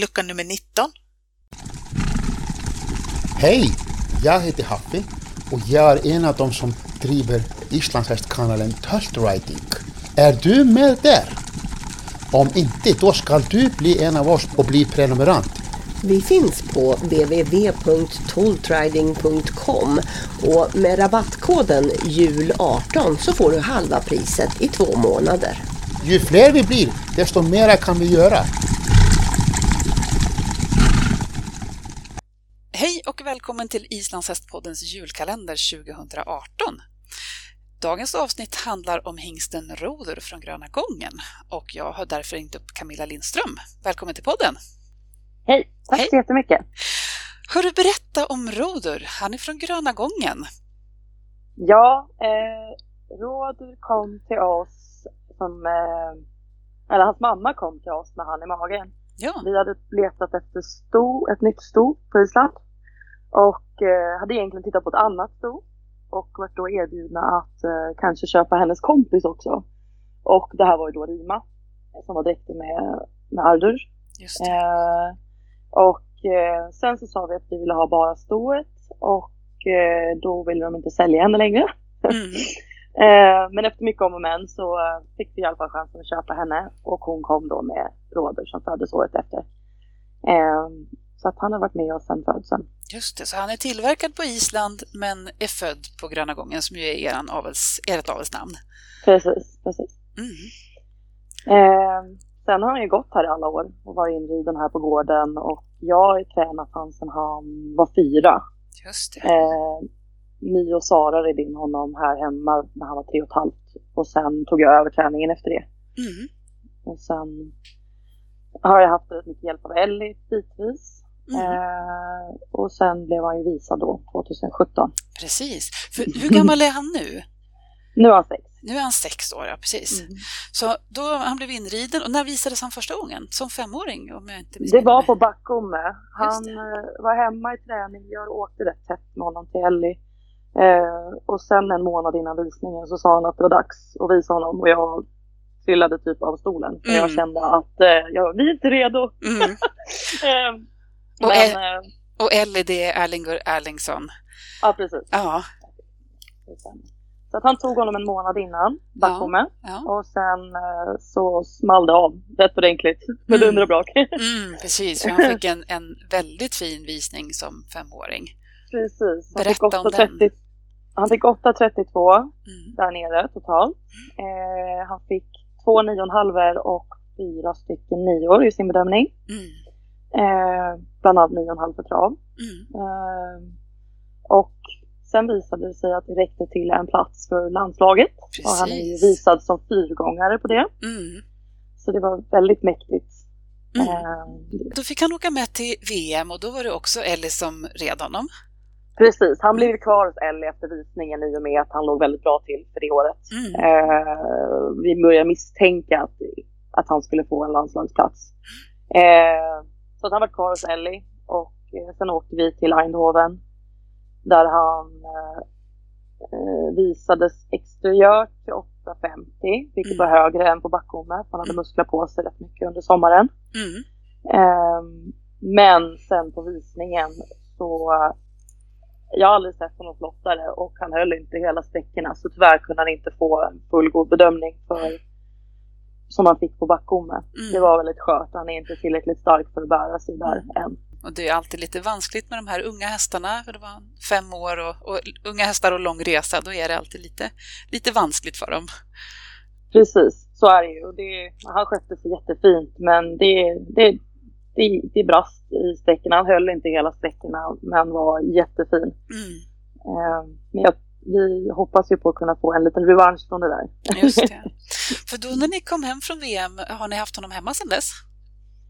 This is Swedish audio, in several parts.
lucka nummer 19. Hej! Jag heter Haffi och jag är en av dem som driver islandshästkanalen Tult Riding. Är du med där? Om inte, då ska du bli en av oss och bli prenumerant. Vi finns på www.toltriding.com och med rabattkoden JUL18 så får du halva priset i två månader. Ju fler vi blir, desto mera kan vi göra. Hej och välkommen till Islandshästpoddens julkalender 2018. Dagens avsnitt handlar om hingsten Roder från Gröna Gången och jag har därför ringt upp Camilla Lindström. Välkommen till podden! Hej, tack Hej. så jättemycket. Hörru, berätta om Roder. Han är från Gröna Gången. Ja, eh, Roder kom till oss som, eh, eller hans mamma kom till oss med han i magen. Ja, Vi hade letat efter sto, ett nytt sto på Island och eh, hade egentligen tittat på ett annat sto och varit då erbjudna att eh, kanske köpa hennes kompis också. Och det här var ju då Rima eh, som var dräktig med, med Ardur. Eh, och eh, sen så sa vi att vi ville ha bara stoet och eh, då ville de inte sälja henne längre. Mm. Men efter mycket om och men så fick vi i alla fall chansen att köpa henne och hon kom då med Råder som föddes året efter. Så att han har varit med oss sedan födseln. Just det, så han är tillverkad på Island men är född på Gröna Gången som ju är eran avels, ert avelsnamn. Precis, precis. Mm. Eh, sen har han ju gått här i alla år och varit inriden här på gården och jag har tränat han sedan han var fyra. Just det. Eh, My och Sara red in honom här hemma när han var tre och ett halvt. Och sen tog jag över träningen efter det. Mm. Och sen har jag haft rätt mycket hjälp av Ellie bitvis. Mm. Eh, och sen blev han ju visad då 2017. Precis. För hur gammal är han nu? Nu är han sex. Nu är han sex år, ja precis. Mm. Så då han blev inriden. Och när visades han första gången? Som femåring? Om jag inte Det var på Backome. Han eh, var hemma i träning. Jag åkte rätt tätt med honom till Ellie. Eh, och sen en månad innan visningen så sa han att det var dags att visa honom. Och jag trillade typ av stolen. För jag Mm. kände att eh, jag, vi är inte redo. Mm. Eh, Och men, är- eh, Och Ellie, det är Erlingur Erlingsson. ja, precis. Ja, Så att han tog honom en månad innan, Backome. ja. Och sen eh, så small det av rätt ordentligt. Med Mm. dunder och brak. Mm, precis. För han fick en, en väldigt fin visning som femåring. Precis. Han Berätta fick om den. 8.30 Han fick 8.32 Mm. där nere totalt. Eh, han fick två nio och en halver och fyra stycken nior i sin bedömning. Mm. Eh, bland annat nio och en halv för trav. Mm. Eh, och sen visade det sig att det räckte till en plats för landslaget. Och han är ju Precis. visad som fyrgångare på det. Mm. Så det var väldigt mäktigt. Mm. Eh, Då fick han åka med till VM och då var det också Ellie som red honom. precis, han blev kvar hos Ellie efter visningen i och med att han låg väldigt bra till för det året. Mm. Eh, vi började misstänka att, att han skulle få en landslagsplats. Eh, så att han var kvar hos Ellie och eh, sen åkte vi till Eindhoven där han eh, eh, visades exteriört till 8,50 vilket Mm. var högre än på Backome han hade muskler på sig rätt mycket under sommaren. Mm. Ehm, men sen på visningen så eh, jag har aldrig sett honom flottare och han höll inte hela sträckorna så tyvärr kunde han inte få en fullgod bedömning för som han fick på Backome. Mm. Det var väldigt skört. Han är inte tillräckligt stark för att bära sig där än. Och det är alltid lite vanskligt med de här unga hästarna, för det var fem år och, och unga hästar och lång resa, då är det alltid lite, lite vanskligt för dem. Precis, så är det ju. Och det, han skötte sig jättefint men det, det, det, det brast i sträckorna. Han höll inte hela sträckorna men var jättefin. Mm. Ehm, men jag, vi hoppas ju på att kunna få en liten revansch från det där. Just det. För då när ni kom hem från VM, har ni haft honom hemma sedan dess?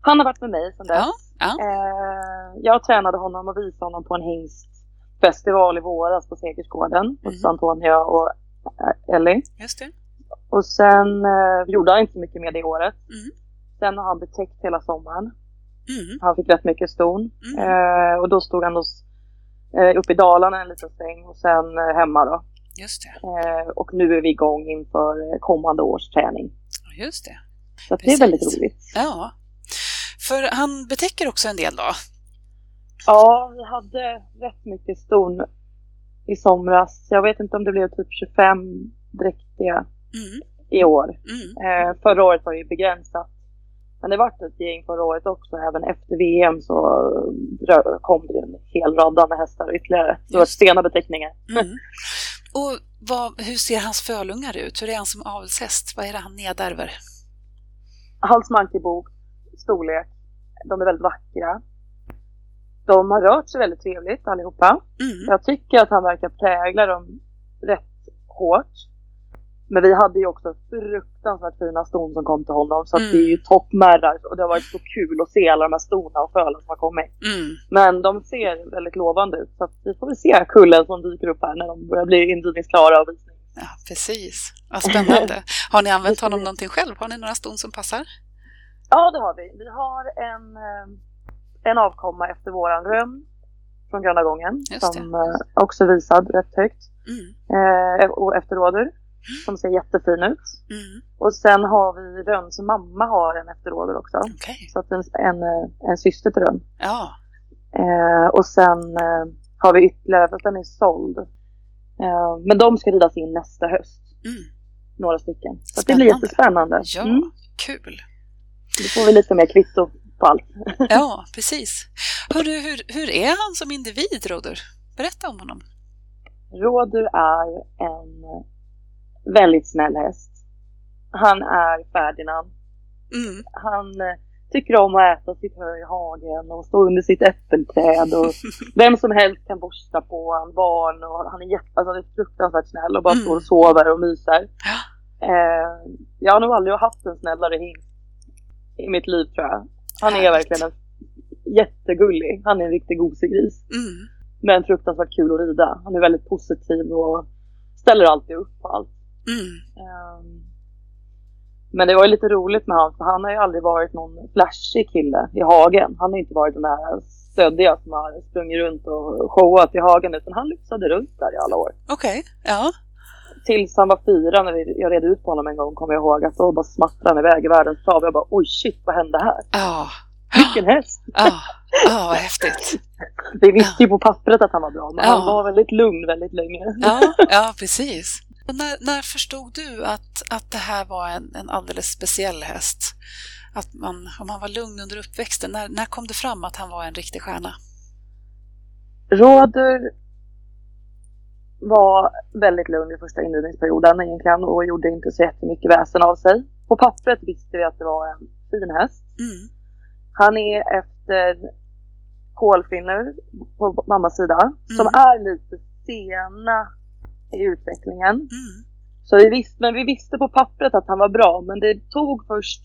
Han har varit med mig sedan dess. Ja, ja. Eh, jag tränade honom och visade honom på en hingstfestival i våras på Segersgården hos Mhm. Antonia och eh, Ellie. Just det. Och sen eh, gjorde han inte så mycket mer det året. Mm. Sen har han betäckt hela sommaren. Mm. Han fick rätt mycket ston. Mm. Eh, och då stod han hos, eh, uppe i Dalarna en liten sväng och sen eh, hemma då. Just det. Eh, och nu är vi igång inför eh, kommande års träning. Just det. Så det är väldigt roligt. Ja. För han betäcker också en del då? Ja, vi hade rätt mycket ston i somras. Jag vet inte om det blev typ 25 dräktiga Mm. i år. Mm. Eh, förra året var det ju begränsat. Men det vart ett gäng förra året också. Även efter VM så rö- kom det en hel radda med hästar ytterligare. Det var sena beteckningar. Mm. Och vad, hur ser hans fölungar ut? Hur är han som avelshäst? Vad är det han nedärver? Halsmankebok, storlek. De är väldigt vackra. De har rört sig väldigt trevligt allihopa. Mm. Jag tycker att han verkar prägla dem rätt hårt. Men vi hade ju också fruktansvärt fina ston som kom till honom. Så att Mm. det är ju toppmärrar och det har varit så kul att se alla de här stona och fölen som har kommit. Mm. Men de ser väldigt lovande ut. Så vi får väl se kullen som dyker upp här när de börjar bli inridningsklara och visning. Ja, precis. Vad spännande. Har ni använt honom någonting själv? Har ni några ston som passar? Ja, det har vi. Vi har en, eh, en avkomma efter våran rönn från Gröna Gången. Som eh, också visad rätt högt. Mm. Eh, och efter rådur. Som ser jättefin ut. Mm. Och sen har vi Rönns mamma har en efterråder också. Okej. Så att en, en, en syster till Rönn. Ja. Eh, och sen eh, har vi ytterligare, den är såld. Eh, men de ska ridas in nästa höst. Mm. Några stycken. Så det blir Spännande. jättespännande. Ja, Mm. kul. Då får vi lite mer kvitto på allt. Ja, precis. Hörru, hur, hur är han som individ, Roder? Berätta om honom. Rådur är en väldigt snäll häst. Han är Ferdinand. Mm. Han eh, tycker om att äta sitt hö i hagen och stå under sitt äppelträd. Och vem som helst kan borsta på han, barn och han är, jätte, alltså, han är fruktansvärt snäll och bara Mm. står och sover och myser. Ja. Eh, jag har nog aldrig haft en snällare hingst i mitt liv tror jag. Han är Härligt. verkligen en jättegullig. Han är en riktig gosegris. Mm. Men fruktansvärt kul att rida. Han är väldigt positiv och ställer alltid upp på allt. Mm. Ehm, Men det var ju lite roligt med honom för han har ju aldrig varit någon flashig kille i hagen. Han har inte varit den där stöddiga som har sprungit runt och showat i hagen utan han lyxade runt där i alla år. Okej, ja. Tills han var fyra när vi, jag red ut på honom en gång kommer jag ihåg att då bara smattrade han iväg i världens trav. Jag bara oj shit vad hände här? Ja. Vilken häst! Ja, ja vad häftigt. Vi visste ju på pappret att han var bra men Ja. han var väldigt lugn väldigt länge. Ja, ja precis. När, när förstod du att, att det här var en, en alldeles speciell häst? Att man, om han var lugn under uppväxten, när, när kom det fram att han var en riktig stjärna? Rådur var väldigt lugn i första inridningsperioden egentligen och gjorde inte så jättemycket väsen av sig. På pappret visste vi att det var en fin häst. Mm. Han är efter kolfinnor på mammas sida som är lite sena i utvecklingen. Mm. Så vi visste, men vi visste på pappret att han var bra men det tog först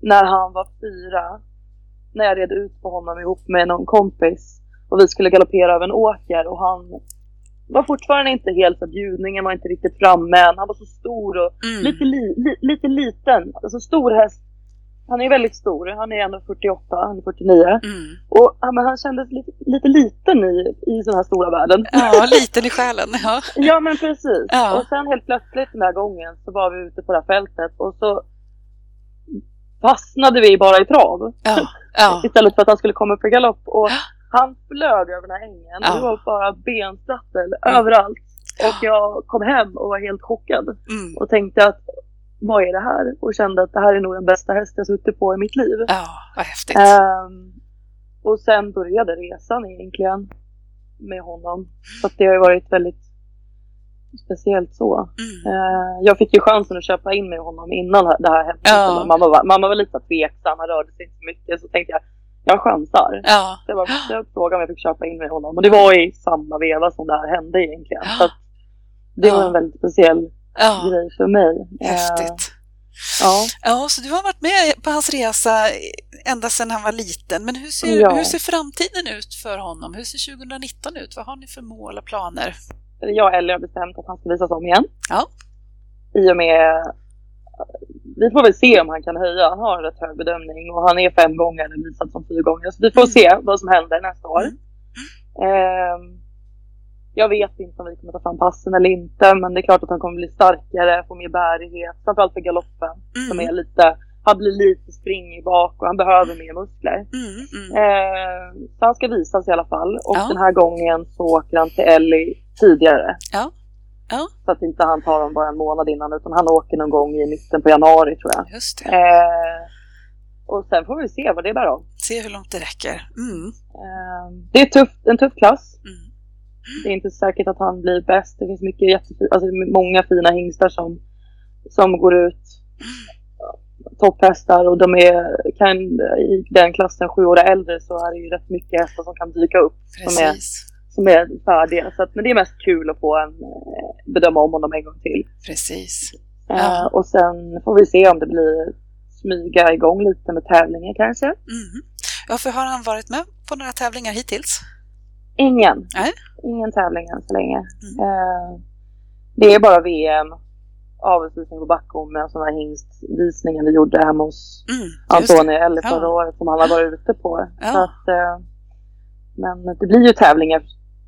när han var fyra när jag red ut på honom ihop med någon kompis och vi skulle galoppera över en åker och han var fortfarande inte helt så bjudningen var inte riktigt framme än. Han var så stor och Mm. lite, li, li, lite liten. Alltså stor häst. Han är väldigt stor. Han är 1,48, han är 49. Mm. Och ja, men han kändes lite, lite liten i, i den här stora världen. Ja, liten i själen. Ja. Ja men precis. Ja. Och sen helt plötsligt den där gången så var vi ute på det här fältet och så fastnade vi bara i trav. Ja. Ja. Istället för att han skulle komma upp i galopp. Och han flög över den här ängen. Ja. Det var bara bensprattel överallt. Och jag kom hem och var helt chockad. Mm. Och tänkte att vad är det här? Och kände att det här är nog den bästa häst jag suttit på i mitt liv. Ja, vad häftigt. Ehm, och sen började resan egentligen med honom. Så det har ju varit väldigt speciellt så. Mm. Eh, jag fick ju chansen att köpa in med honom innan det här hände. Ja. Så Mamma, var, mamma var lite så tveksam, han rörde sig inte så mycket. Så tänkte jag, jag chansar. Ja. Så jag, bara, jag frågade om jag fick köpa in med honom. Och det var i samma veva som det här hände egentligen. Så att det var Ja. en väldigt speciell Ja, grej för mig. Eh, häftigt. ja. Ja, så du har varit med på hans resa ända sedan han var liten. Men hur ser, Ja. hur ser framtiden ut för honom? Hur ser 2019 ut? Vad har ni för mål och planer? jag och Ellie har bestämt att han ska visas om igen. Ja. I och med... Vi får väl se om han kan höja. Han har en rätt hög bedömning och han är fem gånger eller visad som fyra gånger. Så vi får Mm. se vad som händer nästa år. Mm. Ehm, jag vet inte om vi kommer ta fram passen eller inte. Men det är klart att han kommer bli starkare, få mer bärighet. Framförallt för galoppen som Mm. är lite han blir lite springig bak och han behöver mer muskler. Mm, mm. Eh, så han ska visas i alla fall. Och Ja. den här gången så åker han till Ellie tidigare. Ja. Ja, Så att inte han tar dem bara en månad innan utan han åker någon gång i mitten på januari tror jag. just det. Eh, och sen får vi se vad det bär av. Se hur långt det räcker. Mm, Eh, det är tuff, en tuff klass. mm. Det är inte säkert att han blir bäst. Det finns mycket jättefina, alltså många fina hingstar som, som går ut. Topphästar och de är, kan, i den klassen sju år äldre så är det ju rätt mycket hästar som kan dyka upp som är, som är färdiga. Så att, men det är mest kul att få en, eh, bedöma om honom en gång till. Precis. Ja. och sen får vi se om det blir smyga igång lite med tävlingar kanske. Mm. Ja, för har han varit med på några tävlingar hittills? Ingen. Nej. Ingen tävling än så länge. Mm. Eh, det är bara VM, avelsvisning på Backholm med sådana hingstvisningar vi gjorde hemma hos Mm. Antonija eller förra Ja. året som han har varit ute på. Ja. Att, eh, men det blir ju tävlingar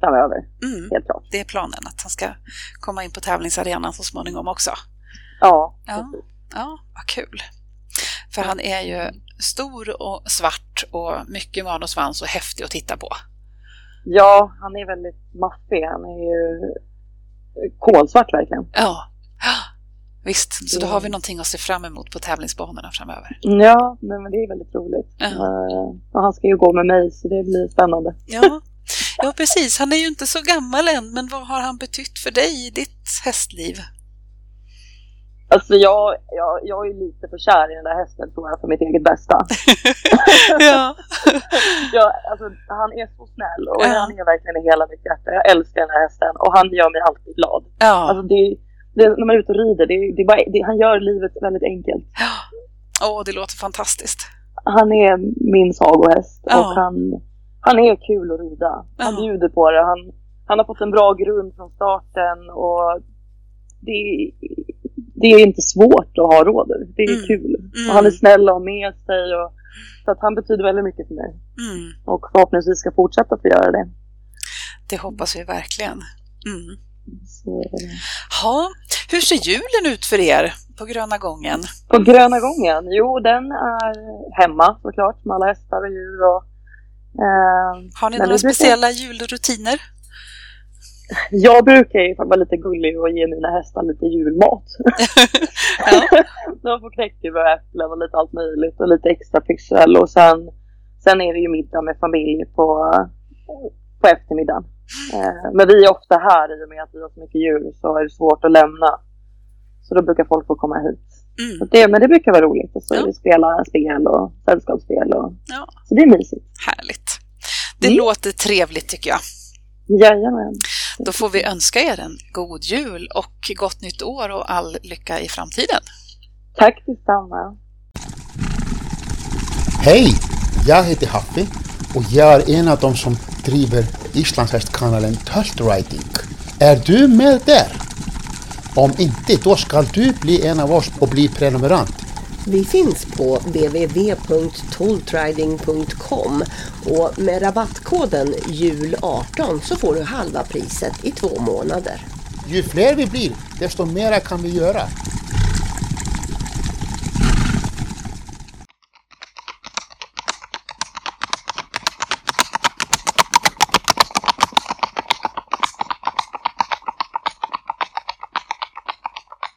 framöver, Mm, helt klart. det är planen att han ska komma in på tävlingsarenan så småningom också. Ja, Ja. precis. Ja, vad kul. För han är ju stor och svart och mycket man och svans och häftig att titta på. Ja, han är väldigt maffig. Han är ju kolsvart verkligen. Ja, visst. Så då har vi någonting att se fram emot på tävlingsbanorna framöver. Ja, nej, men det är väldigt roligt. Ja. Och han ska ju gå med mig så det blir spännande. Ja. ja, precis. Han är ju inte så gammal än, men vad har han betytt för dig i ditt hästliv? Alltså jag, jag, jag är lite för kär i den där hästen tror jag för mitt eget bästa. ja. jag, alltså, han är så snäll och Ja. han är verkligen i hela mitt hjärta. Jag älskar den här hästen och han gör mig alltid glad. Ja. Alltså det, det, när man är ute och rider, det, det, bara, det, han gör livet väldigt enkelt. Åh, det låter fantastiskt. Han är min sagohäst Ja. och han, han är kul att rida. Han Ja. bjuder på det. Han, han har fått en bra grund från starten och det, det är inte svårt att ha råder. Det är Mm. kul. Mm. Och han är snäll och har med sig. Och, så att han betyder väldigt mycket för mig. Mm. Och förhoppningsvis ska fortsätta få göra det. Det hoppas vi verkligen. Mm. Ha, hur ser julen ut för er på Gröna gången? På Gröna gången? Jo, den är hemma såklart med alla hästar och djur. Och, eh, Har ni några speciella julrutiner? Jag brukar ju vara lite gullig och ge mina hästar lite julmat. De får knäckebröd och äpplen och lite allt möjligt och lite extra pyssel. Och sen, sen är det ju middag med familj på, på eftermiddagen. Eh, men vi är ofta här i och med att vi har så mycket djur så är det svårt att lämna. Så då brukar folk få komma hit. Så Mm. det, men det brukar vara roligt. Och så Ja. vi spela spel och sällskapsspel. Och, Ja, så det är mysigt. härligt. Det Mm. låter trevligt tycker jag. Jajamän. Då får vi önska er en god jul och gott nytt år och all lycka i framtiden. Tack detsamma. Hej! Jag heter Haffi och jag är en av dem som driver Islandshästkanalen Tölt Riding. Är du med där? Om inte, då ska du bli en av oss och bli prenumerant. Vi finns på www.toltriding.com och med rabattkoden JUL18 så får du halva priset i två månader. Ju fler vi blir, desto mera kan vi göra.